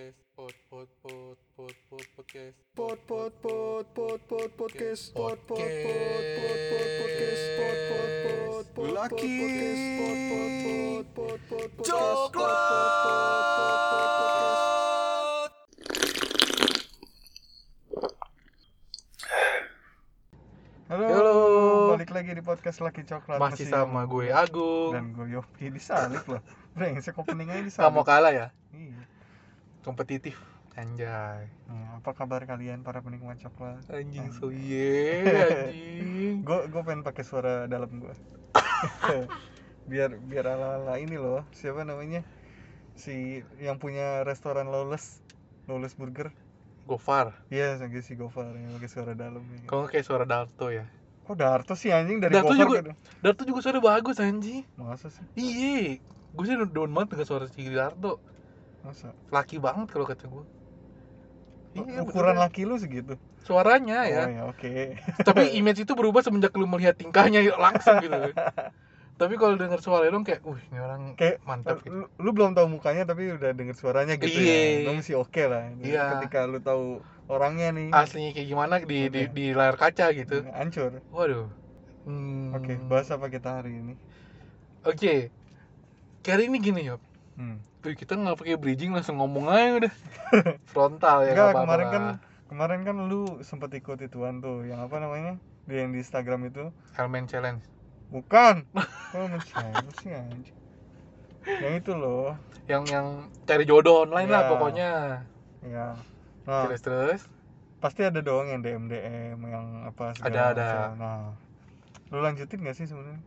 podcast pod pod pod pod pod podcast Pot pot pot pot pot podcast pot pot pot pot pot podcast pot pot pot pot Laki. pot pot pot pot pot podcast Coklat. Halo, Halo. balik lagi di podcast Laki Coklat masih sama gue Agung dan gue Yopi disalip loh. Brengsek openingnya disalip. kalah ya Iya. Kompetitif anjay Nah, apa kabar kalian para penikmat coklat? anjing so ye anjing Gue gue pengen pakai suara dalam gue. biar biar ala ala ini loh. Siapa namanya? Si yang punya restoran Lawless Lawless Burger. Gofar Iya, yeah, si Gofar yang pakai suara dalam kalau nggak kayak suara Darto ya Kok Darto sih anjing dari Darto Gofar juga- ke- Darto juga suara bagus anjing Masa sih? iya gue sih down banget dengan suara si Darto Masa? laki banget kalau kata gue Iya, Ukuran beneran. laki lu segitu. suaranya Oh ya ya, oke. tapi image itu berubah semenjak lu melihat tingkahnya langsung gitu tapi kalau denger suara dong kayak wih ini orang Kayak mantap gitu lu, lu belum tahu mukanya tapi udah denger suaranya gitu Iya. ya. Lu masih oke lah. Iya. Ketika lu tahu orangnya nih. aslinya kayak gimana di di, Oke. di layar kaca gitu Hancur. waduh Hmm. Oke, bahas apa kita hari ini? Oke. Kali ini gini ya. Hmm. Wih, kita nggak pakai bridging langsung ngomong aja udah. Frontal ya Enggak, kemarin kan kemarin kan lu sempet ikut ituan tuh, yang apa namanya? Di yang di Instagram itu. Helmet challenge. Bukan. Oh, mencari sih anjing. Yang itu loh. Yang yang cari jodoh online lah Iya. pokoknya. Ya. Nah, Terus terus. pasti ada dong yang DM DM yang apa segala Ada, ada. Nah, lu lanjutin gak sih sebenarnya?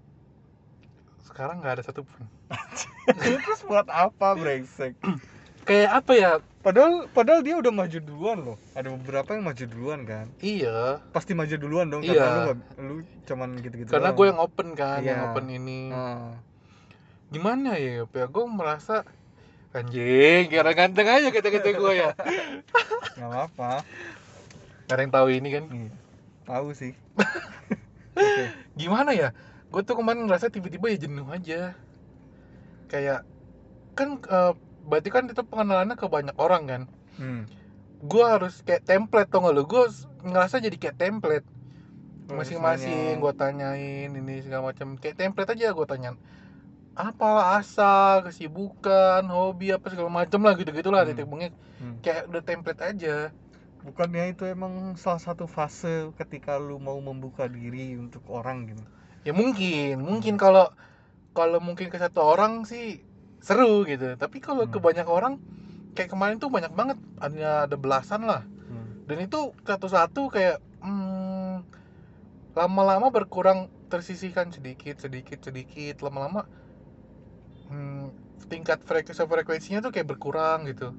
Sekarang nggak ada satupun. Terus buat apa brengsek? Kayak apa ya? Padahal padahal dia udah maju duluan loh. Ada beberapa yang maju duluan kan. Iya. Pasti maju duluan dong Iya. karena lu gak, lu cuman gitu-gitu. Karena gue yang open kan, yang Iya. open ini. Nah, Gimana ya? Ya gue merasa anjing, kira ganteng aja kata-kata gue ya. nggak apa-apa. Gak ada yang tahu ini kan. Iya. Tahu sih. Oke. gimana ya gue tuh kemarin ngerasa tiba-tiba ya jenuh aja. Kayak kan eh, berarti kan itu pengenalannya ke banyak orang kan? Hmm. gue harus kayak template tau gak lo gue ngerasa jadi kayak template. Oh, masing-masing gue tanyain ini segala macam. Kayak template aja gue tanyain. Apa asal kesibukan hobi apa segala macam lah gitu gitulah Hmm. titik bengek. Hmm. kayak udah template aja. Bukannya itu emang salah satu fase ketika lu mau membuka diri untuk orang gitu. Ya mungkin mungkin kalau kalau mungkin ke satu orang sih seru gitu tapi kalau ke Hmm. banyak orang kayak kemarin tuh banyak banget ada ada belasan lah Hmm. dan itu satu-satu kayak hmm, lama-lama berkurang tersisihkan sedikit sedikit sedikit lama-lama hmm, tingkat frekuensi frekuensinya tuh kayak berkurang gitu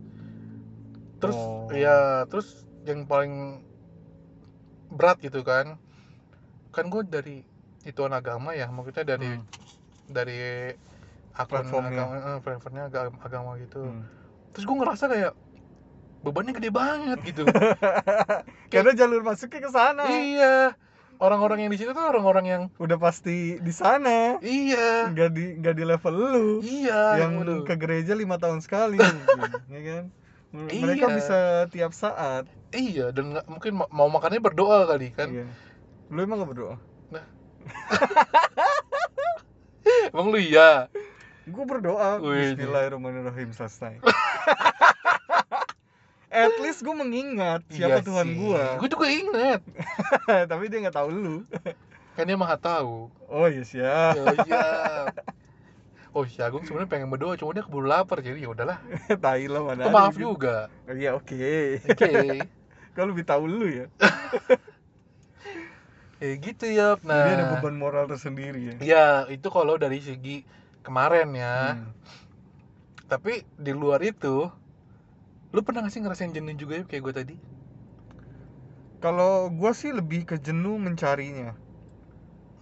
terus Oh. ya terus yang paling berat gitu kan kan gue dari ituan agama ya maksudnya dari Hmm. dari akun Platformnya. agama eh, platformnya agama, agama gitu Hmm. terus gue ngerasa kayak bebannya gede banget gitu Karena jalur masuknya ke sana. iya orang-orang yang di situ tuh orang-orang yang Udah pasti di sana. iya Nggak di nggak di level lu. iya yang waduh. ke gereja lima tahun sekali ya kan M- mereka Iya. bisa tiap saat iya dan nggak- mungkin ma- mau makannya berdoa kali kan iya. lu emang gak berdoa emang lu iya? Gue berdoa. Wih. Bismillahirrahmanirrahim selesai. At least gue mengingat siapa Iya Tuhan gue gue juga inget tapi dia nggak tahu lu. Kan dia maha tahu. Oh iya siap. Oh iya. Oh si Agung sebenarnya pengen berdoa cuma dia keburu lapar jadi ya udahlah. Tai lah mana Itu maaf juga. iya oke. Oke. Kalau lebih tahu lu ya ya gitu ya nah jadi ada beban moral tersendiri ya. Ya itu kalau dari segi kemarin ya. Hmm. tapi di luar itu lu pernah gak sih ngerasain jenuh juga ya kayak gue tadi? Kalau gue sih lebih ke jenuh mencarinya.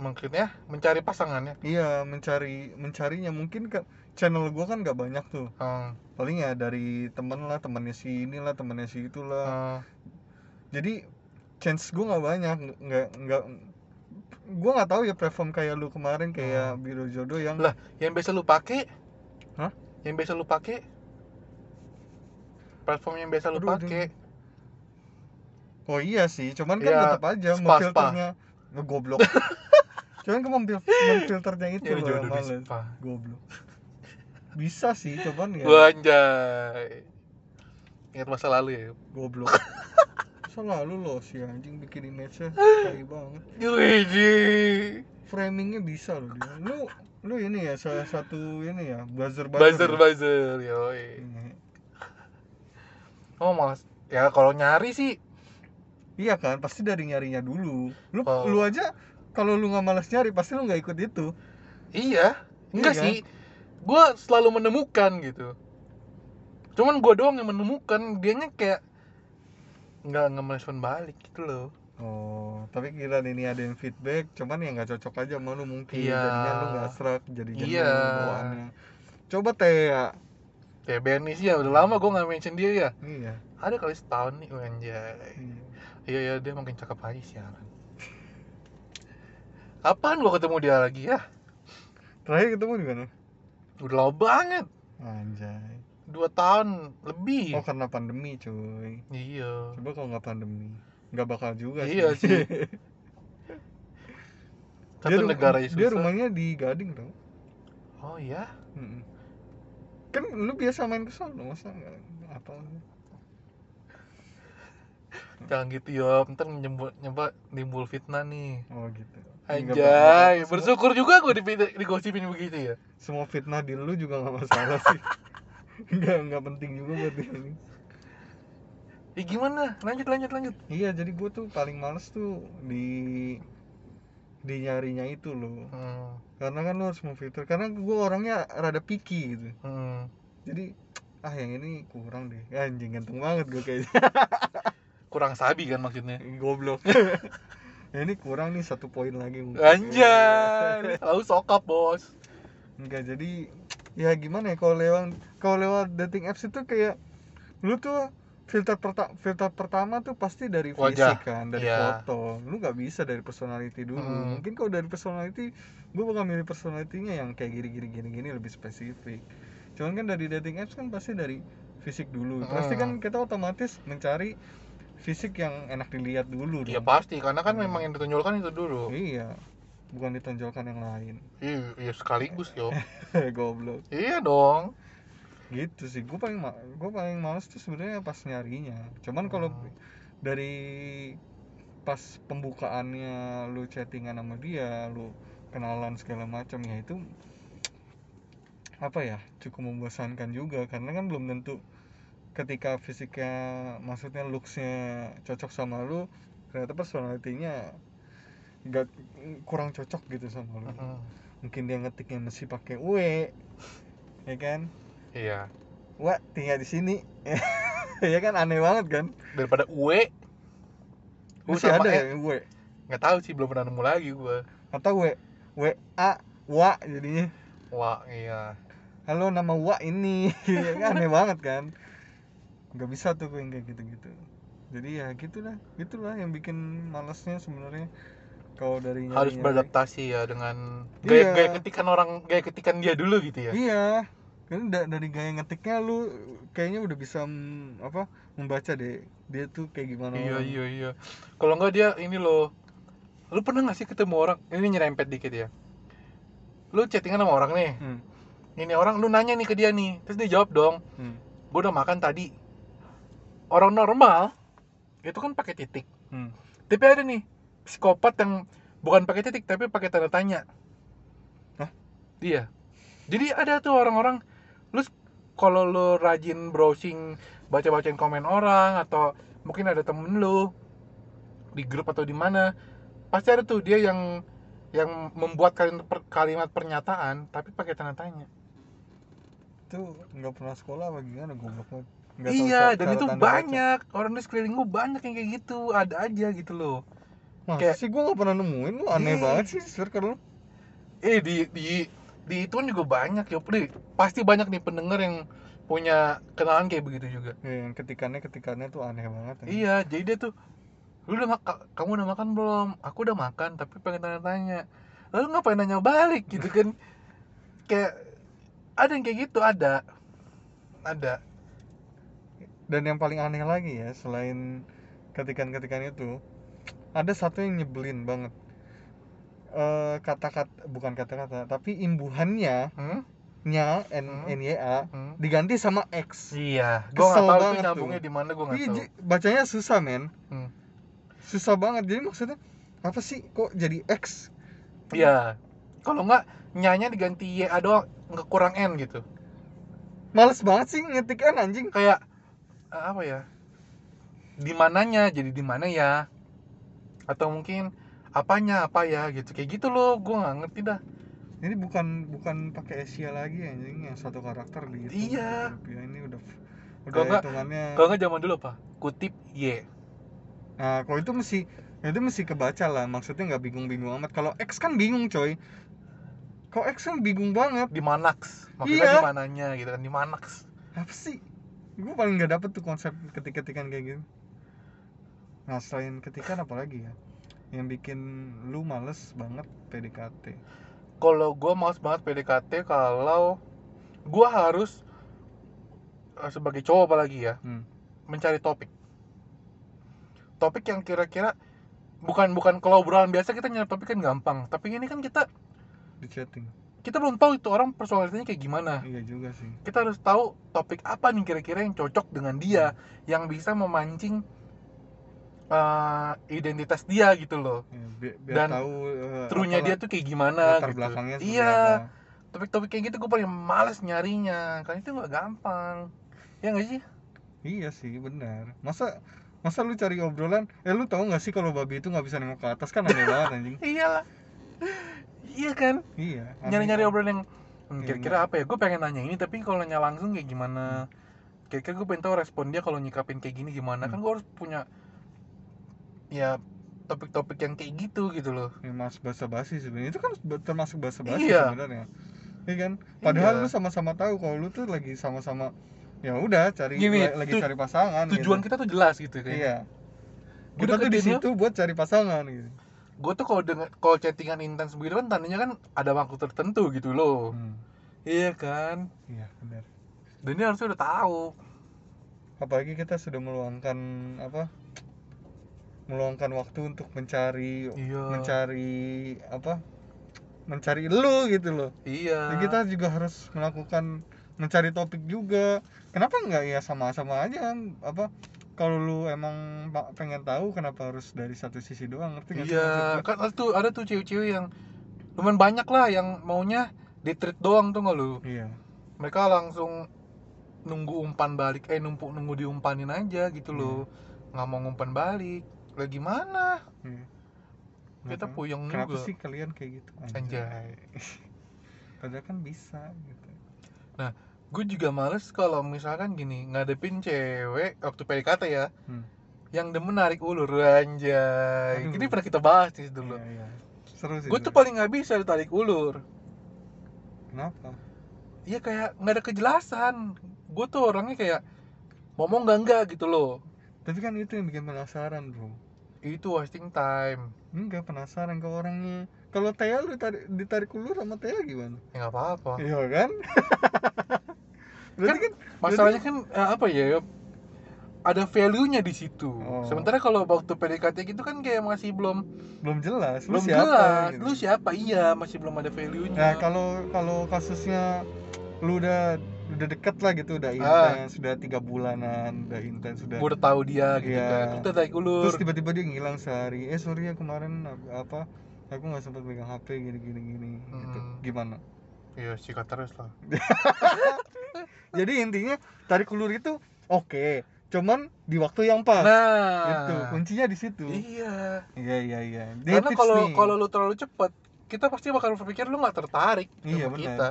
Mungkin ya mencari pasangannya? Iya, mencari mencarinya. Mungkin kan channel gua kan nggak banyak tuh. hmm, Paling ya dari temen lah, temennya si inilah, temennya si itulah. hmm, Jadi chance gua nggak banyak, nggak nggak gua nggak tahu ya platform kayak lu kemarin kayak Biro Jodoh yang Lah. yang biasa lu pakai Hah? yang biasa lu pakai platform yang biasa lu pakai Oh iya sih, cuman kan Iya, tetap aja spa, memfilternya ngegoblok. cuman kan memfil- memfilternya itu ya loh yang males. spa Goblok. Bisa sih, cuman ya anjay ingat masa lalu ya goblok. Selalu loh si anjing bikin image-nya tai banget. Wih, Framingnya bisa loh dia. Lu lu ini ya salah satu ini ya buzzer buzzer ya? buzzer yoi Iya. oh mas ya kalau nyari sih Iya kan, pasti dari nyarinya dulu. Lu Oh. lu aja kalau lu nggak malas nyari pasti lu nggak ikut itu. iya enggak Iya kan? sih gua selalu menemukan gitu cuman gua doang yang menemukan dianya kayak nggak merespon balik gitu loh Oh, tapi kira ini ada yang feedback, cuman ya nggak cocok aja sama lu mungkin. Iya. Jadinya lu nggak serak, jadi Iya. bawaannya. Coba teh ya. kayak Benny sih ya udah lama gua nggak mention dia ya Iya. ada kali setahun nih anjay iya. iya ya dia makin cakep aja siaran Apaan gua ketemu dia lagi ya? Terakhir ketemu di mana? Udah lama banget. Anjay. Dua tahun lebih. Oh, karena pandemi, cuy. Iya. Coba kalau nggak pandemi, nggak bakal juga Iya sih. dia, Satu ru- negara dia susah. rumahnya di Gading tau. Oh iya. Mm-mm. Kan lu biasa main ke sana, masa nggak apa? Jangan gitu ya, ntar nyebut nyoba timbul fitnah nih. Oh gitu. Anjay, bersyukur juga gue di digosipin begitu ya. semua fitnah di lu juga nggak masalah sih nggak nggak penting juga buat dia ini Ya gimana? Lanjut lanjut lanjut. iya jadi gue tuh paling males tuh di di nyarinya itu loh Hmm. karena kan lu harus memfilter karena gue orangnya rada picky gitu Hmm. jadi ah yang ini kurang deh anjing ganteng banget gue kayaknya Kurang sabi kan maksudnya. goblok ya ini kurang nih satu poin lagi mungkin. Anjay. Lalu sokap, Bos. enggak jadi ya gimana ya kalau lewat kalau lewat dating apps itu kayak lu tuh filter perta filter pertama tuh pasti dari Wajah, fisik kan dari iya. foto lu nggak bisa dari personality dulu Hmm. mungkin kalau dari personality gue bakal milih personalitinya yang kayak gini gini gini gini lebih spesifik cuman kan dari dating apps kan pasti dari fisik dulu pasti kan Hmm. kita otomatis mencari fisik yang enak dilihat dulu Iya dong. pasti, karena kan Hmm. memang yang ditonjolkan itu dulu. iya bukan ditonjolkan yang lain Iya, iya sekaligus yo. goblok iya dong. gitu sih gue paling gue paling males tuh sebenarnya pas nyarinya cuman kalau Hmm. dari pas pembukaannya lu chattingan sama dia lu kenalan segala macam ya itu apa ya cukup membosankan juga karena kan belum tentu ketika fisiknya maksudnya looksnya cocok sama lu ternyata personalitinya nggak kurang cocok gitu sama lu Hmm. mungkin dia ngetiknya mesti pakai we ya kan Iya. Wah, tinggal di sini. ya kan aneh banget kan? Daripada U Masih ada ya W. nggak tahu sih belum pernah nemu lagi gua. Atau W W A Wa jadinya. Wah, iya. Halo nama Wa ini. Ya kan aneh banget kan? Gak bisa tuh gue yang kayak gitu-gitu. Jadi ya gitulah, gitulah yang bikin malesnya sebenarnya kalau dari Harus nyari-nyari. beradaptasi ya dengan gaya, Iya. gaya ketikan orang, gaya ketikan dia dulu gitu ya. Iya. Kan da- dari gaya ngetiknya lu kayaknya udah bisa apa membaca deh dia tuh kayak gimana Iya orang. iya iya. Kalau nggak dia ini loh. Lu pernah nggak sih ketemu orang? Ini nyerempet dikit ya. Lu chattingan sama orang nih. Hmm. Ini orang lu nanya nih ke dia nih. Terus dia jawab dong. Hmm. Gue udah makan tadi. Orang normal itu kan pakai titik. Hmm. Tapi ada nih psikopat yang bukan pakai titik tapi pakai tanda tanya. Hah? Iya. Jadi ada tuh orang-orang lu kalau lu rajin browsing baca-bacain komen orang atau mungkin ada temen lu di grup atau di mana pasti ada tuh dia yang yang membuat kalimat, per- kalimat pernyataan tapi pakai tanda tanya. Itu nggak pernah sekolah apa gimana goblok banget. Iya, dan itu tanda baca. banyak orang di sekeliling gua banyak yang kayak gitu, ada aja gitu loh. Masa Kayak- sih gua gak pernah nemuin lu aneh Ih. banget sih circle lu. eh di di di itu kan juga banyak ya Pri. pasti banyak nih pendengar yang punya kenalan kayak begitu juga Ya, yang ketikannya ketikannya tuh aneh banget. ya. iya jadi dia tuh lu udah mak- kamu udah makan belum aku udah makan tapi pengen tanya-tanya lalu ngapain nanya balik gitu kan kayak ada yang kayak gitu ada ada dan yang paling aneh lagi ya selain ketikan-ketikan itu ada satu yang nyebelin banget Eh, kata-kata bukan kata-kata tapi imbuhannya Hmm? nya n Hmm. n y a Hmm? diganti sama x Iya, Kesel nggak tahu itu banget nyambungnya tuh. di mana gua nggak Iya, tahu. bacanya susah men Hmm. susah banget jadi maksudnya apa sih kok jadi x Iya. Kalau nggak nyanya diganti ya doang nggak kurang n gitu. males banget sih ngetik n anjing Kayak eh, apa ya? Di mananya jadi di mana ya? Atau mungkin apanya apa ya gitu. Kayak gitu loh, gua nggak ngerti dah. ini bukan bukan pakai Asia lagi anjing yang satu karakter gitu Iya. rupiah ini udah udah nggak- hitungannya Kalau nggak zaman dulu apa? Kutip y. nah kalau itu mesti itu mesti kebaca lah maksudnya nggak bingung-bingung amat kalau X kan bingung coy kalau X kan bingung banget Di manax. Maksudnya Iya. di mananya gitu kan di manax. apa sih gue paling nggak dapet tuh konsep ketik-ketikan kayak gitu nah selain ketikan apa lagi ya? Yang bikin lu males banget PDKT Kalau gua males banget PDKT kalau gua harus eh, sebagai cowok apalagi ya hmm. mencari topik. Topik yang kira-kira bukan bukan kalau obrolan biasa kita nyari topik kan gampang. Tapi ini kan kita di chatting. kita belum tahu itu orang personalitinya kayak gimana. Iya juga sih. Kita harus tahu topik apa nih kira-kira yang cocok dengan dia yang bisa memancing eh, identitas dia gitu loh. Ya, bi- biar Dan tahu true-nya apa dia tuh kayak gimana latar gitu. belakangnya iya. topik-topik kayak gitu gue paling males nyarinya. Karena itu nggak gampang. Ya nggak sih? Iya sih benar. Masa masa lu cari obrolan, eh lu tahu nggak sih kalau babi itu nggak bisa nengok ke atas? Kan aneh banget anjing. iyalah. Iya kan? Iya. nyari-nyari kan. obrolan yang hmm, Iya, kira-kira apa ya? Gue pengen nanya ini tapi kalau nanya langsung kayak gimana? Kira-kira gue pengen tahu respon dia kalau nyikapin kayak gini gimana? Kan Hmm. gue harus punya ya topik-topik yang kayak gitu gitu loh Ya, mas basa-basi sebenarnya itu kan termasuk basa-basi Iya. sebenarnya. Iya kan? Padahal Iya. lu sama-sama tahu kalau lu tuh lagi sama-sama ya udah cari Gini, la- lagi tu- cari pasangan tujuan gitu. kita tuh jelas gitu kan Iya. Kita tuh di situ buat cari pasangan gitu. gue tuh kalau dengan kalau chattingan intens begitu kan tandanya kan ada waktu tertentu gitu loh Hmm. iya kan Iya, benar. dan dia harusnya udah tahu Apalagi kita sudah meluangkan apa? Meluangkan waktu untuk mencari iya. mencari apa mencari lu gitu loh. Iya. Jadi kita juga harus melakukan mencari topik juga. Kenapa nggak ya sama-sama aja apa kalau lu emang pengen tahu kenapa harus dari satu sisi doang? Ngerti Iya, kan ada tuh ada tuh cewek-cewek yang lumayan banyak lah yang maunya di treat doang tuh nggak lu? iya. Mereka langsung nunggu umpan balik, eh numpuk nunggu diumpanin aja gitu loh, nggak mau ngumpan balik. Lah gimana? iya. Kita Kenapa- puyeng kenapa juga. sih kalian kayak gitu Anjay. padahal kan bisa gitu Gue juga males kalau misalkan gini ngadepin cewek waktu PDKT ya, Hmm. yang demen narik ulur anjay. Aduh. Ini pernah kita bahas sih dulu. iya, iya. seru sih Gue tuh paling nggak bisa ditarik ulur. kenapa Iya kayak nggak ada kejelasan. Gue tuh orangnya kayak ngomong nggak enggak gitu loh. Tapi kan itu yang bikin penasaran bro Itu wasting time. enggak penasaran ke orangnya kalau Tia lu tarik, ditarik ulur sama Tia gimana Ya nggak apa-apa. iya kan berarti kan Masalahnya kan eh, apa ya? Ada value-nya di situ. Oh. Sementara kalau waktu PDKT gitu kan kayak masih belum belum jelas lu belum siapa jelas. gitu. Lu siapa? Iya, masih belum ada value-nya. Nah kalau kalau kasusnya lu udah udah deket lah gitu udah Ah. intens sudah tiga bulanan udah intens sudah udah tahu dia gitu Iya. kan. Terus tarik ulur. terus tiba-tiba dia ngilang sehari eh sorry ya kemarin ap- apa aku nggak sempat megang HP gini gini gini gitu Hmm. gimana Iya, sikat terus lah. jadi intinya tarik ulur itu oke cuman di waktu yang pas Nah, gitu kuncinya di situ Iya. iya iya iya Dia Karena kalau kalau lu terlalu cepat, kita pasti bakal berpikir lu nggak tertarik Iya, sama benar. kita.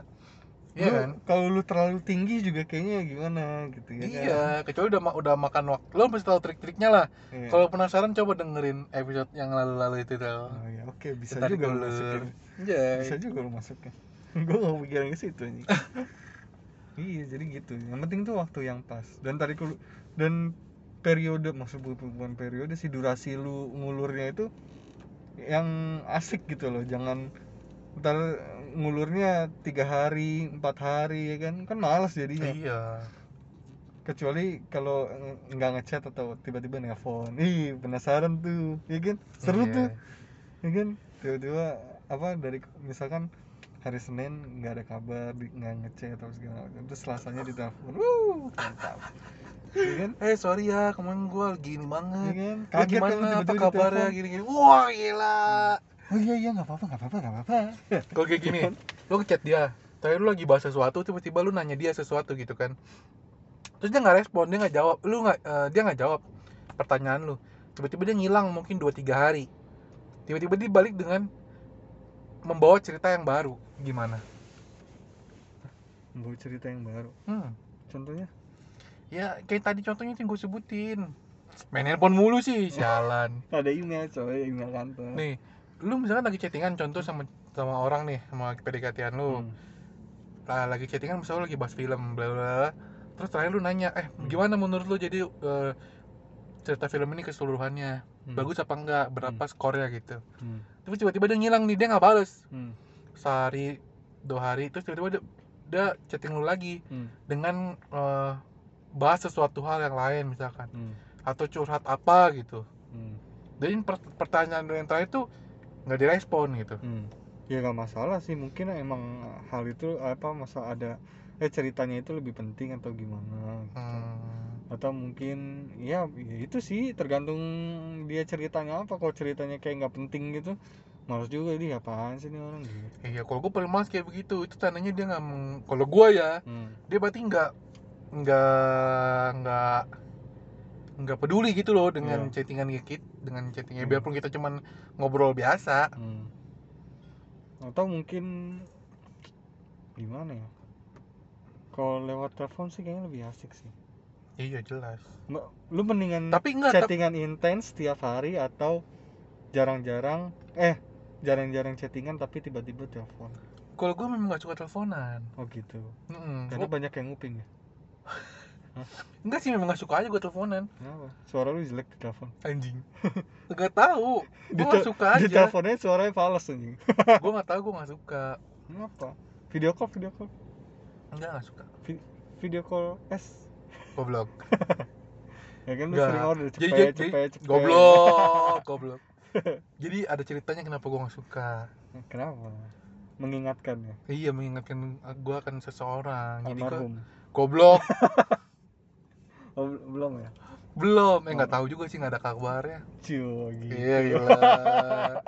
Iya Lu- kan? kalau lu terlalu tinggi juga kayaknya gimana gitu ya kan? Iya, kecuali udah udah makan waktu. Lo mesti tahu trik-triknya lah. Iya. Kalau penasaran coba dengerin episode yang lalu-lalu itu tuh. Oh ya, oke bisa juga lu masukin. Anjay. Bisa juga lu masukin. Gue gak mikirin ke situ iya, jadi gitu. Yang penting tuh waktu yang pas. Dan ulu dan periode maksud bukan periode sih durasi lu ngulurnya itu yang asik gitu loh. Jangan ntar ngulurnya tiga hari, empat hari ya kan? Kan malas jadinya. Iya. kecuali kalau nggak ngechat atau tiba-tiba nelpon ih penasaran tuh ya kan? Seru Iya. tuh ya kan? Tiba-tiba apa dari misalkan hari Senin nggak ada kabar nggak ngechat atau segala macam terus Selasanya ditelepon. Wuh mantap. Ya kan? Eh sorry ya kemarin gue gini ya banget kan? Lu kaget kan gimana? Lu apa tiba-tiba kabarnya? gini-gini. Wah gila oh iya iya nggak apa-apa nggak apa-apa nggak apa-apa. Kalau kayak gini. Lu ngechat dia. Tapi lu lagi bahas sesuatu tiba-tiba lu nanya dia sesuatu gitu kan. Terus dia nggak respon dia nggak jawab. Lu nggak eh, dia nggak jawab pertanyaan lu. Tiba-tiba dia ngilang mungkin 2-3 hari. Tiba-tiba dia balik dengan membawa cerita yang baru. Gimana? Bawa cerita yang baru. Hmm. contohnya? Ya kayak tadi contohnya yang gue sebutin. Main handphone mulu sih sialan ada email coy email kantor. Nih lu misalkan lagi chattingan contoh sama sama orang nih sama PDKT-an lu Hmm. Lah, lagi chattingan misalnya lu lagi bahas film bla bla bla. terus terakhir lu nanya eh Hmm. gimana menurut lu jadi eh, cerita film ini keseluruhannya Hmm. bagus apa enggak berapa skornya gitu Hmm. terus tiba-tiba dia ngilang nih dia nggak bales Hmm. sehari dua hari terus tiba-tiba dia, dia chatting lu lagi Hmm. dengan eh, bahas sesuatu hal yang lain misalkan Hmm. atau curhat apa gitu Hmm. jadi per- pertanyaan lu yang terakhir tuh nggak direspon gitu Hmm. Ya gak masalah sih, mungkin emang hal itu apa masa ada eh ceritanya itu lebih penting atau gimana gitu. Hmm. Atau mungkin ya, ya itu sih tergantung dia ceritanya apa. Kalau ceritanya kayak nggak penting gitu, males juga dia apaan sih nih orang gitu. Iya, kalau gue paling males kayak begitu, itu tandanya dia nggak, kalau gue ya, Hmm. dia berarti nggak, nggak, nggak, nggak peduli gitu loh dengan Iya. chattingan kita, dengan chattingnya, Hmm. biarpun kita cuman ngobrol biasa. Hmm. Atau mungkin gimana ya? Kalau lewat telepon sih kayaknya lebih asik sih. Iya jelas. Mbak, Lu mendingan Tapi enggak, tapi, chattingan intens tiap hari atau jarang-jarang eh jarang-jarang chattingan tapi tiba-tiba telepon kalau gue memang nggak suka teleponan. oh gitu Mm-mm. karena Gua- banyak yang nguping ya enggak sih memang nggak suka aja gue teleponan. kenapa suara lu jelek di telepon Anjing. Nggak tahu. Di Gue te- suka di aja. teleponnya suaranya fals anjing gue nggak tahu, gue nggak suka. kenapa video call video call Enggak nggak suka. video call S Goblok. ya kan lu Nggak. sering order Jadi, cepet jadi, cepet cepet goblok, goblok. Jadi ada ceritanya kenapa gue nggak suka. kenapa mengingatkan ya Iya mengingatkan gue akan seseorang. Jadi gue almarhum goblok oh, bel- belum ya belum. Eh nggak Oh. tahu juga sih nggak ada kabarnya. Cio gitu Iya gila.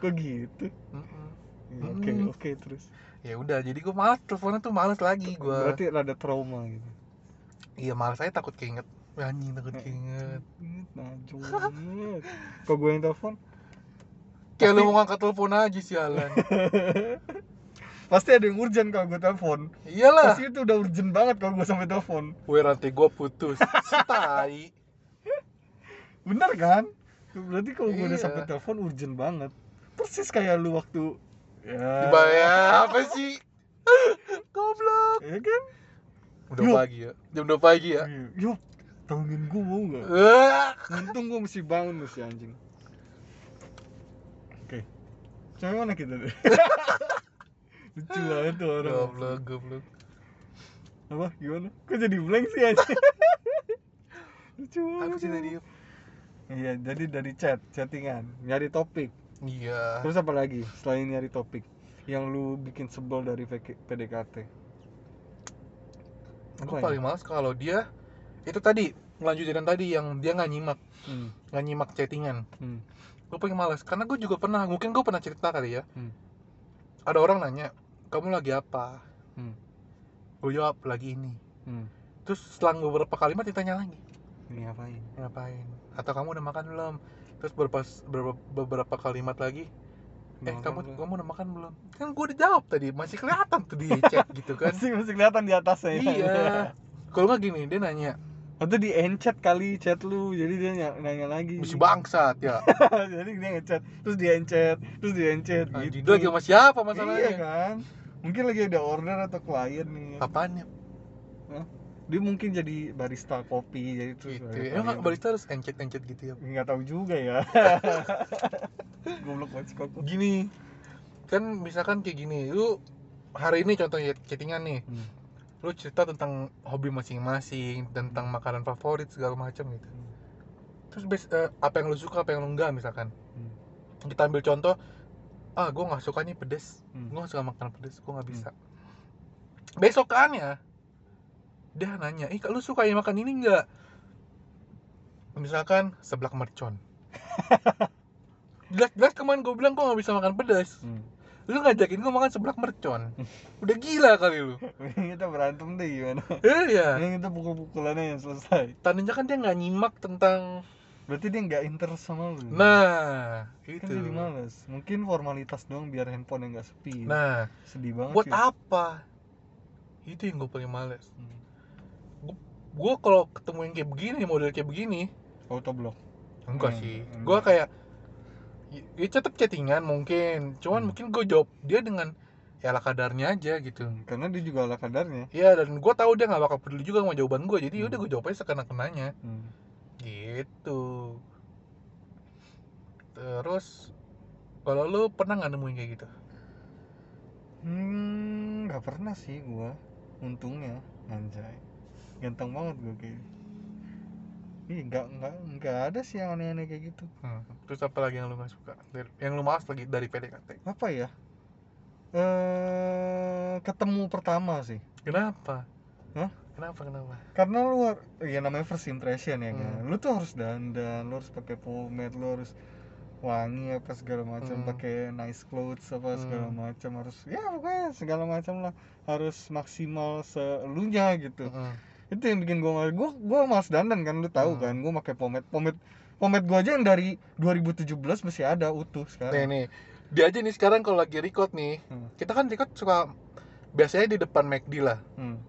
kok gitu Mm-mm. Ya, oke Hmm. oke terus ya udah. Jadi gue malas teleponnya tuh malas lagi gue. berarti rada trauma gitu Iya malas saya takut keinget. Anjing takut keinget. Najong banget. Kok gue yang telepon? Kayak lu mau ngangkat telepon aja sialan. Pasti ada yang urgent kalau gue telepon. Iyalah. Pasti itu udah urgent banget kalau gue sampai telepon. Gue rantai gue putus. Tai. Bener kan? Berarti kalau gue udah Iya. sampai telepon urgent banget. Persis kayak lu waktu ya. Dibayar apa sih? Goblok. Ya kan? Udah Yuk. pagi ya. Jam 2 pagi ya. Iya. Yuk, tolongin gue mau nggak? Eh. Untung gue mesti bangun mesti anjing. Oke. Sampai mana kita deh? Lucu banget tuh orang. Goblok, goblok. Apa? Gimana? Kok jadi blank sih anjing? Lucu banget. Apa sih tadi? Iya, jadi dari chat, chattingan, nyari topik. Iya. Terus apa lagi selain nyari topik? Yang lu bikin sebel dari PDKT? Apa ya? paling males kalau dia itu tadi melanjutin yang tadi yang dia nggak nyimak Hmm. nggak nyimak chattingan Hmm. gue paling males karena gue juga pernah mungkin gue pernah cerita kali ya Hmm. ada orang nanya kamu lagi apa Hmm. gue jawab lagi ini Hmm. terus setelah beberapa kalimat ditanya lagi Ini ngapain? ngapain atau kamu udah makan belum terus beberapa beberapa, beberapa kalimat lagi eh Makan kamu belum? kamu udah makan belum kan gue udah jawab tadi masih kelihatan tuh di chat gitu kan Masih masih kelihatan di atasnya. ya? iya kalau nggak gini dia nanya Atau di enchat kali chat lu, jadi dia nanya, nanya lagi. mesti bangsat ya jadi dia ngechat, terus di enchat, terus di enchat gitu. lagi sama siapa Iya masalahnya kan? Mungkin lagi ada order atau klien nih. apaan ya Dia mungkin jadi barista kopi, jadi terus gitu ya. emang barista harus encet encet gitu ya nggak tahu juga ya. Goblok banget kok. gini kan misalkan kayak gini lu hari ini contohnya chattingan nih Hmm. Lu cerita tentang hobi masing-masing tentang makanan favorit segala macam gitu. Terus bes- eh, apa yang lu suka apa yang lu enggak misalkan. Hmm. kita ambil contoh ah gue nggak suka nih pedes. Hmm. gue nggak suka makan pedes gue nggak bisa. Besokannya dia nanya ih lu suka yang makan ini nggak? Misalkan seblak mercon. Jelas-jelas kemarin gue bilang gue nggak bisa makan pedas Hmm. Lu ngajakin gue makan seblak mercon. Udah gila kali lu. Mending kita berantem deh gimana? Iya. Mending kita pukul-pukulannya yang selesai. Tandanya kan dia nggak nyimak tentang berarti dia nggak interest sama lu. Nah kan itu. jadi males. Mungkin formalitas doang biar handphone nggak sepi. Nah sedih banget buat sih. apa? Itu yang gue paling males. Hmm. gue kalau ketemu yang kayak begini model kayak begini autoblock. Enggak Hmm, sih. gue kayak ya tetap chattingan mungkin cuman Hmm. mungkin gue jawab dia dengan ya ala kadarnya aja gitu karena dia juga ala kadarnya Iya dan gue tahu dia nggak bakal peduli juga sama jawaban gue jadi Hmm. udah gue jawab aja sekena kenanya Hmm. gitu terus kalau lu pernah nggak nemuin kayak gitu Hmm, nggak pernah sih gua. Untungnya, anjay. Ganteng banget gua kayak. Ih, nggak nggak nggak ada sih yang aneh-aneh kayak gitu. Hmm. terus apa lagi yang lu nggak suka Dari- yang lu malas lagi dari PDKT Apa ya? Eh, ketemu pertama sih. kenapa Hah? kenapa kenapa Karena lu ya namanya first impression ya kan. Hmm. Lu tuh harus dandan, lu harus pakai pomade, lu harus wangi apa segala macam, Hmm. pakai nice clothes apa segala Hmm. macam harus ya pokoknya segala macam lah harus maksimal selunya gitu. Mm-mm. Itu yang bikin gue malas gue gue malas dandan kan lu tahu Hmm. kan gue pakai pomade pomade pomade gue aja yang dari 2017 masih ada utuh nih sekarang. Nih dia aja nih sekarang kalau lagi record nih Hmm. kita kan record suka biasanya di depan McD lah. Hmm.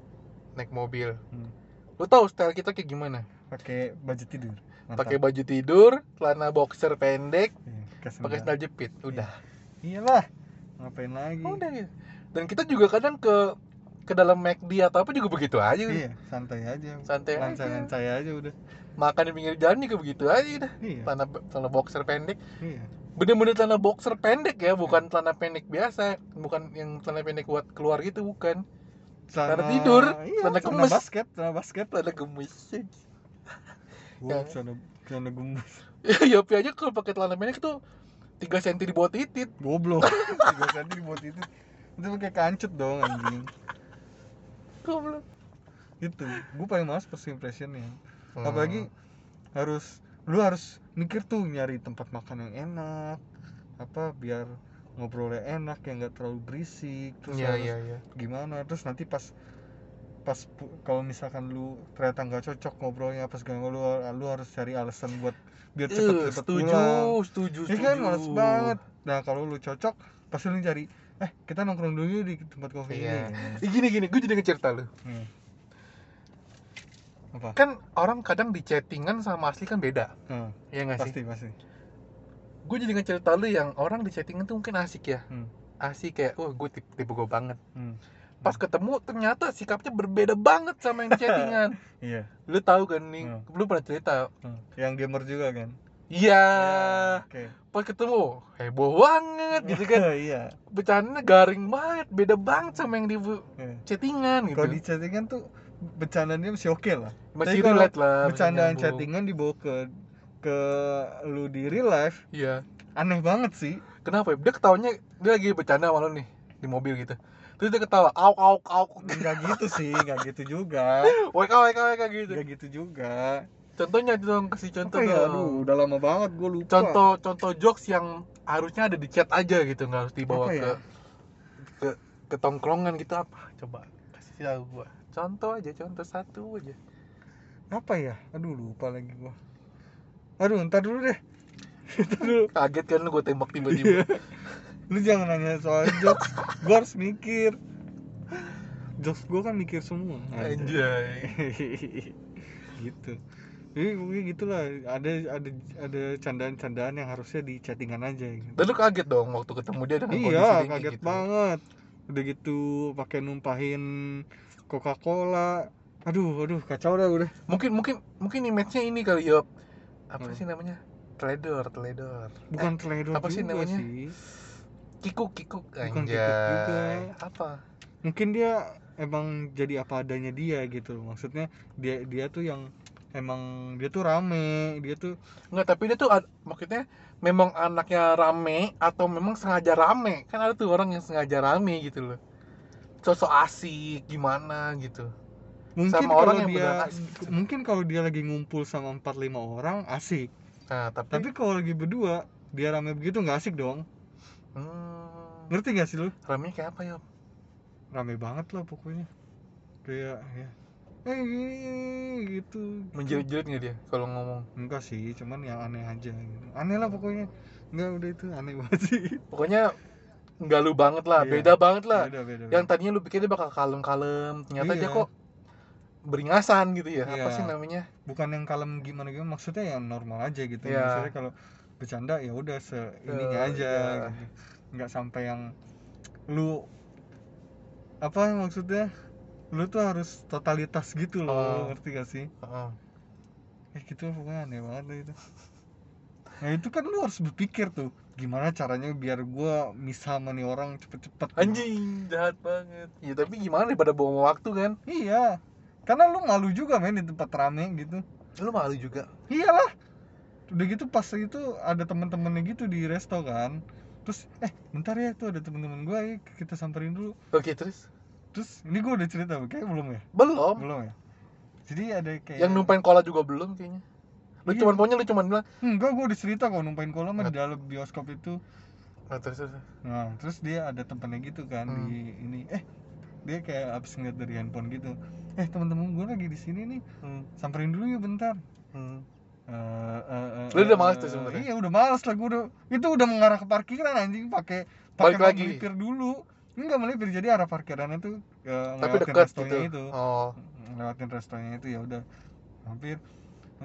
naik mobil. Hmm. lu tahu style kita kayak gimana? Pakai baju tidur. Pakai baju tidur celana boxer pendek Iya, pakai sandal jepit udah. Iyalah ngapain lagi? Udah gitu. Dan kita juga kadang ke ke dalam McD atau apa juga begitu aja udah. iya santai aja. Santai aja. Lancai-lancai aja udah. Makan di pinggir jalan juga begitu aja udah. Iya. Celana celana boxer pendek. Iya. Bener-bener celana boxer pendek ya bukan celana pendek biasa bukan yang celana pendek buat keluar gitu bukan. Celana tidur, iya, celana gemes. basket celana basket. Celana gemes. Ya. celana celana gemes. Ya Yopi aja kalau pakai celana pendek tuh 3 cm di bawah titit. Goblok. Tiga cm buat itu itu pakai kancut dong anjing Goblok. itu gue paling males first impressionnya Hmm. apalagi harus lu harus mikir tuh nyari tempat makan yang enak apa biar ngobrolnya enak yang nggak terlalu berisik terus Iya harus iya iya. gimana terus nanti pas pas kalau misalkan lu ternyata nggak cocok ngobrolnya pas gak lu lu harus cari alasan buat biar cepet Eh, cepet setuju, pulang setuju, ya kan setuju. males banget nah kalau lu cocok pasti lu cari eh kita nongkrong dulu di tempat kopi Iya. ini Ih, gini gini, gue jadi ngecerita lu. Hmm. apa Kan orang kadang di chattingan sama asli kan beda. Hmm, Iya nggak sih? pasti pasti Gue jadi ngecerita lu yang orang di chattingan tuh mungkin asik ya. Hmm. Asik kayak, oh gue tipe, tipe gue banget. Hmm. Pas ketemu ternyata sikapnya berbeda banget sama yang di chattingan. iya lu tahu kan nih, Hmm. lu pernah cerita. Hmm. yang gamer juga kan Iya. oke Pas ketemu, heboh banget gitu kan. iya Bercandanya garing banget, beda banget sama yang di Iya. chattingan gitu. kalau di chattingan tuh bercandanya masih oke lah Masih Tapi relate lah. bercandaan chattingan dibawa ke ke lu di real life Iya. aneh banget sih Kenapa ya? Dia ketawanya dia lagi bercanda sama lu nih di mobil gitu. Terus dia ketawa, auk auk auk. nggak gitu sih nggak gitu juga WK gitu. nggak gitu juga Contohnya dong, kasih contoh apa ya dong. aduh udah lama banget gue lupa Contoh contoh jokes yang harusnya ada di chat aja gitu, nggak harus dibawa Apa ke ya? ke ke tongkrongan gitu apa? Coba kasih tahu gua. Contoh aja, contoh satu aja. apa ya aduh lupa lagi gua aduh ntar dulu deh dulu Kaget kan lu gua tembak tiba-tiba. lu jangan nanya soal jokes gua harus mikir jokes gua kan mikir semua Anjay. gitu jadi mungkin gitulah ada ada ada candaan-candaan yang harusnya di chattingan aja gitu. Dan lu kaget dong waktu ketemu dia dengan kondisi iya kaget gitu. banget udah gitu pakai numpahin Coca Cola aduh aduh kacau dah udah Mungkin mungkin mungkin image-nya ini kali ya. Apa Hmm. sih namanya? Teledor, teledor. bukan teledor apa sih namanya? sih Kikuk, kikuk. Bukan kikuk juga. Apa? mungkin dia emang jadi apa adanya dia gitu maksudnya dia dia tuh yang emang dia tuh rame dia tuh Enggak, tapi dia tuh maksudnya memang anaknya rame atau memang sengaja rame. Kan ada tuh orang yang sengaja rame gitu loh. Sosok asik gimana gitu. mungkin Sama kalau orang yang dia asik gitu. mungkin kalau dia lagi ngumpul sama empat lima orang asik Nah, tapi, tapi kalau lagi berdua dia rame begitu nggak asik dong hmm, ngerti gak sih lu rame kayak apa ya? rame banget lah pokoknya kayak ya eh gini, gitu Menjerit-jerit nggak dia kalau ngomong? enggak sih cuman yang aneh aja gitu. aneh lah pokoknya enggak udah itu aneh banget sih Pokoknya nggak lu banget lah, Iya. beda banget lah. beda beda, Yang beda. tadinya lu pikir dia bakal kalem-kalem, ternyata dia Iya. kok beringasan gitu ya. Apa Iya. sih namanya? bukan yang kalem gimana gimana maksudnya yang normal aja gitu Iya. maksudnya kalau bercanda ya udah se ininya Eh, aja iya. gitu. nggak sampai yang lu apa maksudnya lu tuh harus totalitas gitu loh Oh. ngerti gak sih Heeh. ya gitu pokoknya aneh banget itu nah itu kan lu harus berpikir tuh gimana caranya biar gua misah sama nih orang cepet-cepet Anjing, jahat banget. Ya tapi gimana daripada buang waktu kan? iya karena lu malu juga men di tempat rame gitu Lu malu juga. iyalah udah gitu pas itu ada temen-temennya gitu di resto kan terus eh bentar ya tuh ada temen-temen gue ya kita samperin dulu Oke, terus terus ini gue udah cerita kayak belum ya belum. belum ya jadi ada kayak Yang numpain cola juga belum kayaknya. Lu Iya. cuman pokoknya lu cuman bilang, enggak gue udah cerita kok numpain kolam mah di dalam bioskop itu ah, terus, terus. nah terus dia ada temennya gitu kan Hmm. di ini eh dia kayak abis ngeliat dari handphone gitu eh teman-teman gue lagi di sini nih Hmm. samperin dulu ya bentar Hmm. Eh, eh, eh, Lu udah males tuh sebenarnya? Iya udah males lah gue udah itu udah mengarah ke parkiran anjing pakai pakai lagi? dulu enggak melipir jadi arah parkirannya tuh eh, Tapi dekat restonya gitu. itu Oh. ngelewatin restonya itu ya udah hampir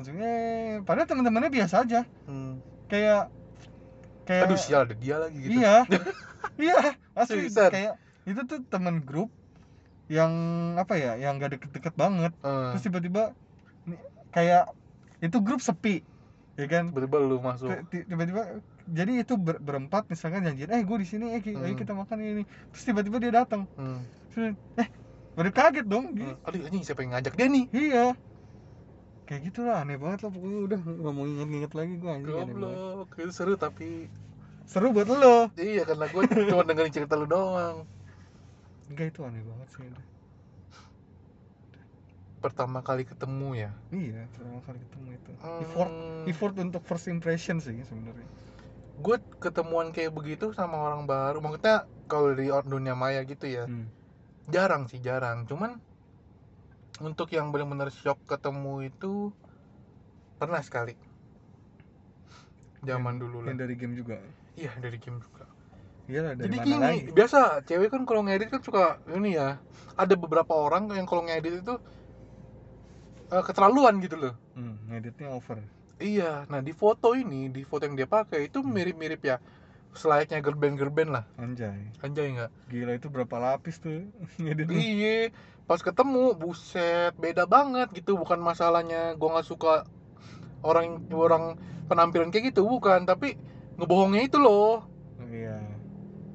eh padahal teman-temannya biasa aja Hmm. kayak kayak Aduh, sial ada dia lagi gitu. iya iya asli kayak itu tuh teman grup yang apa ya yang gak deket-deket banget Eh, terus tiba-tiba kayak itu grup sepi ya kan tiba-tiba lu masuk. Ti- ti- tiba-tiba jadi itu ber- berempat misalkan janjian eh gue di sini eh ki- ayo Hmm. kita makan ini terus tiba-tiba dia datang Hmm. Terus, eh baru kaget dong Hmm. Aduh, anjing siapa yang ngajak dia nih? iya kayak gitulah aneh banget lah pokoknya udah nggak mau inget-inget lagi gue anjing. Goblok. Itu seru tapi seru buat lo iya karena gue cuma dengerin cerita lu doang. enggak itu aneh banget sih udah. Pertama kali ketemu ya. iya pertama kali ketemu itu effort Hmm. effort untuk first impression sih sebenarnya gue ketemuan kayak begitu sama orang baru maksudnya kalau di dunia maya gitu ya. Hmm. jarang sih jarang. Cuman untuk yang benar-benar shock ketemu itu pernah sekali. Zaman dulu lah. yang dari game juga? Iya dari game juga. Iya lah dari jadi mana gini lagi? biasa cewek kan kalau ngedit kan suka ini ya. Ada beberapa orang yang kalau ngedit itu eh, keterlaluan gitu loh. Hmm, ngeditnya over iya nah di foto ini di foto yang dia pakai itu Hmm. mirip-mirip ya selayaknya gerben-gerben lah. Anjay. Anjay nggak? Gila itu berapa lapis tuh Iya, pas ketemu buset beda banget gitu. Bukan masalahnya gua nggak suka orang orang penampilan kayak gitu bukan. Tapi ngebohongnya itu loh. Iya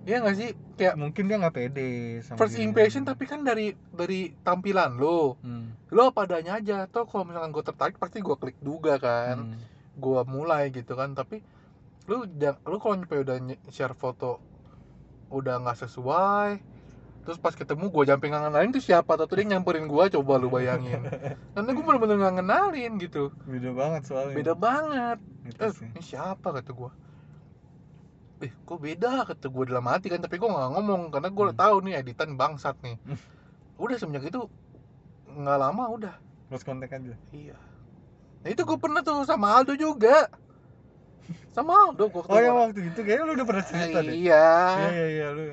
Iya nggak sih? Kayak mungkin dia nggak pede sama first dirinya. impression tapi kan dari dari tampilan lo. Hmm. lo apa adanya aja. Toh kalau misalkan gue tertarik pasti gua klik juga kan. Hmm. gua mulai gitu kan. Tapi lu jangan lu kalau nyampe udah share foto udah nggak sesuai terus pas ketemu gua jumping nggak kenalin tuh siapa? Atau dia nyamperin gua? Coba lu bayangin. Karena gua bener-bener nggak kenalin gitu. Beda banget soalnya. Beda banget. Gitu eh ini siapa? kata gua eh kok beda? Kata gua dalam hati kan tapi gua nggak ngomong karena gua Hmm. tahu nih editan bangsat nih. Hmm. udah semenjak itu nggak lama udah. Close contact aja. Iya. Nah itu gua pernah tuh sama Aldo juga. Sama Aldo gua oh yang waktu itu kayaknya lu udah pernah cerita deh. Iya. Iya iya iya lu.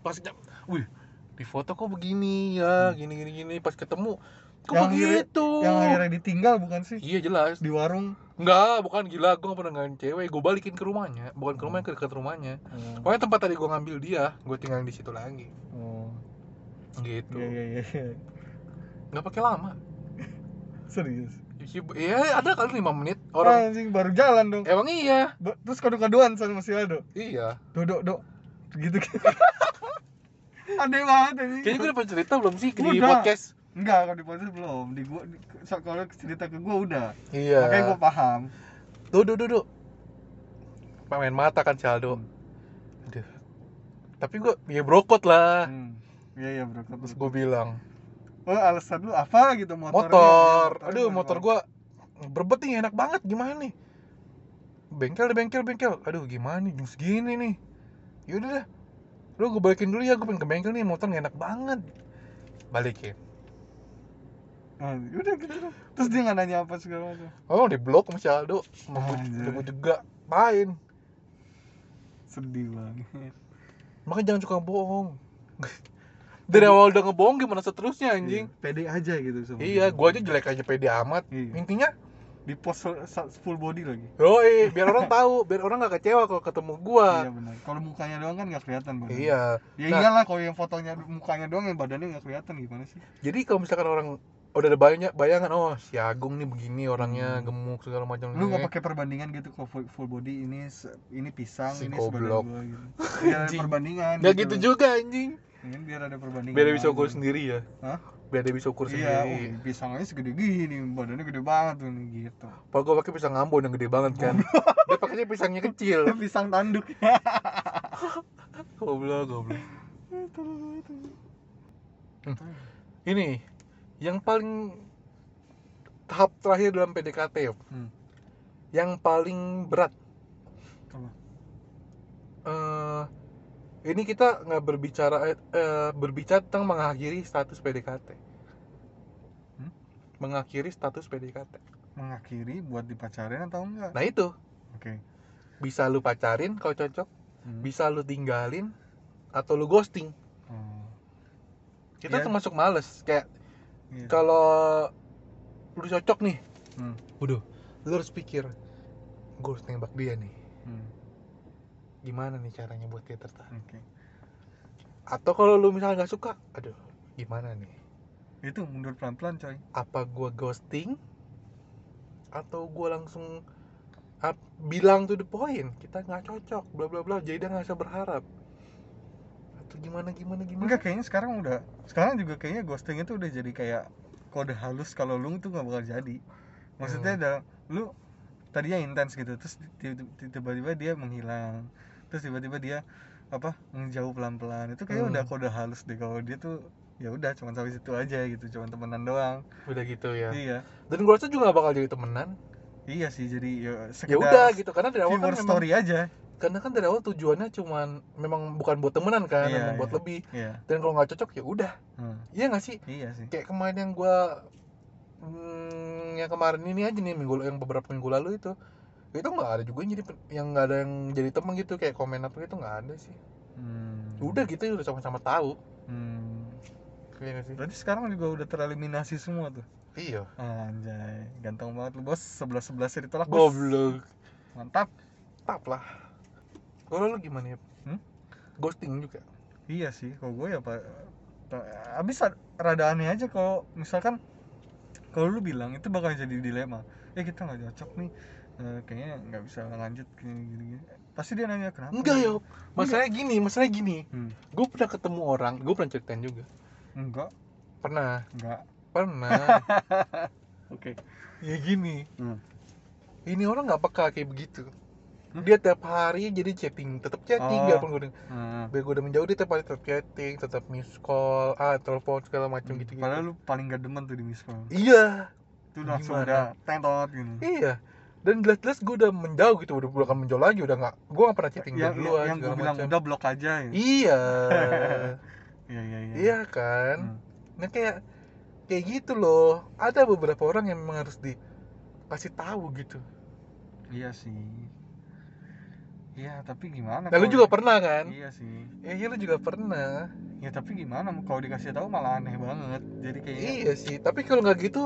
Pas jam wih di foto kok begini? Ya gini gini gini. Pas ketemu kok Hmm. Yang akhirnya- begitu? yang akhirnya ditinggal bukan sih? Iya jelas. Di warung. Enggak bukan. Gila gue gak pernah ngalamin cewek. Gue balikin ke rumahnya. Bukan ke rumahnya ke dekat rumahnya. Oh, pokoknya tempat tadi gue ngambil dia gue tinggalin di situ lagi. Oh. gitu. Iya iya iya iya. nggak pakai lama. Serius? Iya ada kali lima menit. Orang orang anjing baru jalan dong. Emang iya. Ba- terus kado-kadoan sama si Aldo? Iya. Do do do gitu. Aneh banget ini Kayaknya gue udah cerita belum sih di podcast? Enggak kalau di podcast belum di gua di, so- kalau cerita ke gua udah Iya. makanya gua paham Duh, duh, duh, duh. Main mata kan si Aldo. Hmm. Aduh. Tapi gue, ya brokot lah. hmm. iya iya bro Terus gue bilang, oh alasan lu apa gitu motornya motor. Ya, Aduh, motor gue berbet nih, enak banget. Gimana nih? Bengkel deh, bengkel, bengkel. Aduh, gimana nih? Jam segini nih. Yaudah dah. Lu gue balikin dulu ya, gue pengen ke bengkel nih. Motor nggak enak banget. Balikin. Ah, udah gitu dong. terus dia nggak nanya apa segala macam Oh, di blok sama si Aldo. Mau gue juga main. sedih banget Makanya jangan suka bohong. Dari awal udah ngebohong gimana seterusnya anjing? Iya, pede aja gitu sama Iya, gua aja jelek aja pede amat. Iya. Intinya, di post full, body lagi yoi, biar orang tahu, biar orang nggak kecewa kalau ketemu iya gua. benar kalau mukanya doang kan nggak kelihatan. Iya. ya Nah. iyalah kalau yang fotonya mukanya doang yang badannya nggak kelihatan gimana sih Jadi kalau misalkan orang udah ada banyak bayangan, oh si Agung nih begini orangnya Hmm. gemuk segala macam. lu nggak pakai perbandingan gitu kalau full, full body ini ini pisang Si ini gua gitu biar ada perbandingan Nggak gitu loh. juga anjing. Ini biar ada perbandingan Biar dia bisa ukur sendiri ya. Hah? Biar dia bisa ukur iya sendiri. oh, pisang aja segede gini badannya gede banget tuh nih gitu Kalau gua pakai pisang Ambon yang gede banget kan. dia pakainya pisangnya kecil. pisang tanduk Goblok, goblok. Ini yang paling tahap terakhir dalam PDKT ya. Hmm. Yang paling berat. Apa? Eh, ini kita nggak berbicara eh, berbicara tentang mengakhiri status PDKT. Hmm? Mengakhiri status PDKT. mengakhiri buat dipacarin atau enggak Nah itu oke bisa lu pacarin kalau cocok, Hmm. bisa lu tinggalin atau lu ghosting. Oh, Kita Iya. termasuk males kayak iya. kalau lu cocok nih, Hmm. Waduh, lu harus pikir gue harus nembak dia nih. Hmm, Gimana nih caranya buat dia tertarik? oke Atau kalau lu misalnya nggak suka, aduh, gimana nih? itu mundur pelan-pelan coy Apa gua ghosting atau gua langsung bilang to the point kita nggak cocok, bla bla bla, jadi dia nggak usah berharap. Atau gimana gimana gimana? enggak kayaknya sekarang udah sekarang juga kayaknya ghosting itu udah jadi kayak kode halus kalau lu tuh nggak bakal jadi maksudnya Hmm. ada lu tadinya intens gitu terus ti- ti- tiba-tiba dia menghilang terus tiba-tiba dia apa menjauh pelan-pelan itu kayak Hmm. udah kode halus deh kalau dia tuh ya udah cuma sampai situ aja gitu cuma temenan doang Udah gitu ya. iya Dan gua rasa juga nggak bakal jadi temenan. iya sih jadi ya Ya sekedar udah gitu, karena dari awal kan memang, story aja karena kan dari awal tujuannya cuman memang bukan buat temenan kan, Iya, memang buat iya. lebih. iya Dan kalau nggak cocok ya udah, Hmm, iya nggak sih? iya sih kayak kemarin yang gua hmm, yang kemarin ini aja nih minggu yang beberapa minggu lalu itu itu nggak ada juga yang jadi yang nggak ada yang jadi temen gitu kayak komen apa gitu nggak ada sih Hmm. udah gitu ya udah sama-sama tahu Hmm. iya nggak sih Berarti sekarang juga udah tereliminasi semua tuh. iya Anjay, ganteng banget lu bos. Sebelas sebelas ditolak bos. goblok Mantap. tap lah kalau lu gimana ya Hmm? ghosting juga Iya sih, kalau gue ya pak. Abis ad- rada aneh aja kalau misalkan kalau lu bilang itu bakal jadi dilema. Eh kita nggak cocok nih. Eh, kayaknya nggak bisa lanjut gini gini. gini. Pasti dia nanya kenapa? enggak ya masalahnya gini masalahnya gini Hmm. gue pernah ketemu orang gue pernah ceritain juga Enggak, pernah enggak. pernah Oke. ya gini Hmm. ini orang nggak peka kayak begitu Hmm? dia tiap hari jadi chatting tetap chatting Oh. biarpun gue Hmm. biar gue udah menjauh dia tiap hari tetap chatting tetap miss call ah telepon segala macam gitu gitu Padahal lu paling gak demen tuh di miss call. iya Itu langsung Gimana? udah tentot gitu. iya dan jelas-jelas gue udah menjauh gitu udah bukan menjauh lagi udah nggak gue nggak pernah chatting yang, duluan yang gue bilang macam. udah blok aja ya. iya Iya iya iya. iya kan Hmm. nah kayak kayak gitu loh ada beberapa orang yang memang harus dikasih tahu gitu Iya sih. Iya, tapi gimana? nah lu juga di- pernah kan Iya sih. ya iya lu juga pernah Ya tapi gimana kalau dikasih tahu malah aneh banget. Jadi kayaknya iya sih tapi kalau nggak gitu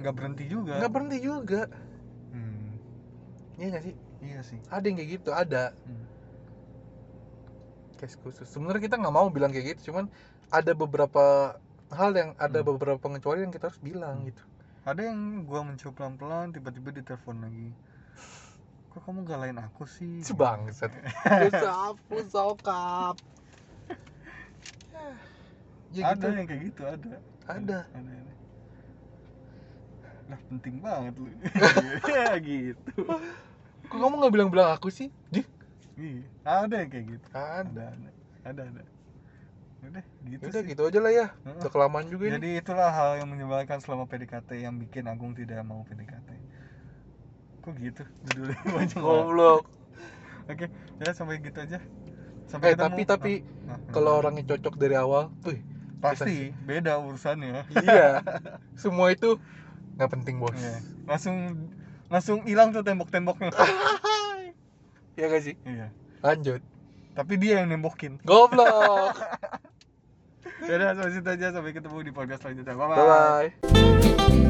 nggak berhenti juga. nggak berhenti juga Hmm, iya nggak sih iya sih. ada yang kayak gitu ada Hmm. case khusus sebenarnya kita nggak mau bilang kayak gitu cuman ada beberapa hal yang ada Hmm. beberapa pengecualian yang kita harus bilang Hmm. gitu Ada yang gua mencoba pelan-pelan tiba-tiba ditelepon lagi. Kok kamu galain aku sih? sebangsat. Sapu sokap ya ada gitu. yang kayak gitu ada. Ada. Ada, ada. lah penting banget lu. Ya gitu. Kok kamu nggak bilang-bilang aku sih? Iya ada yang kayak gitu. Ada. Ada ada. Ada ada. Udah gitu udah sih. gitu aja lah ya. Udah kelamaan juga ini. Jadi itulah hal yang menyebalkan selama PDKT yang bikin Agung tidak mau PDKT kok gitu? Judulnya goblok. Oke ya sampai gitu aja. Sampai eh tapi tapi Nah, nah, kalau nah. orangnya cocok dari awal wih pasti beda urusannya. Iya. Semua itu nggak penting bos. Iya. langsung langsung hilang tuh tembok-temboknya. Ya gak sih? Iya. Lanjut. Tapi dia yang nembokin. Goblok. Ya udah sampai situ aja. Sampai ketemu di podcast selanjutnya. Bye bye bye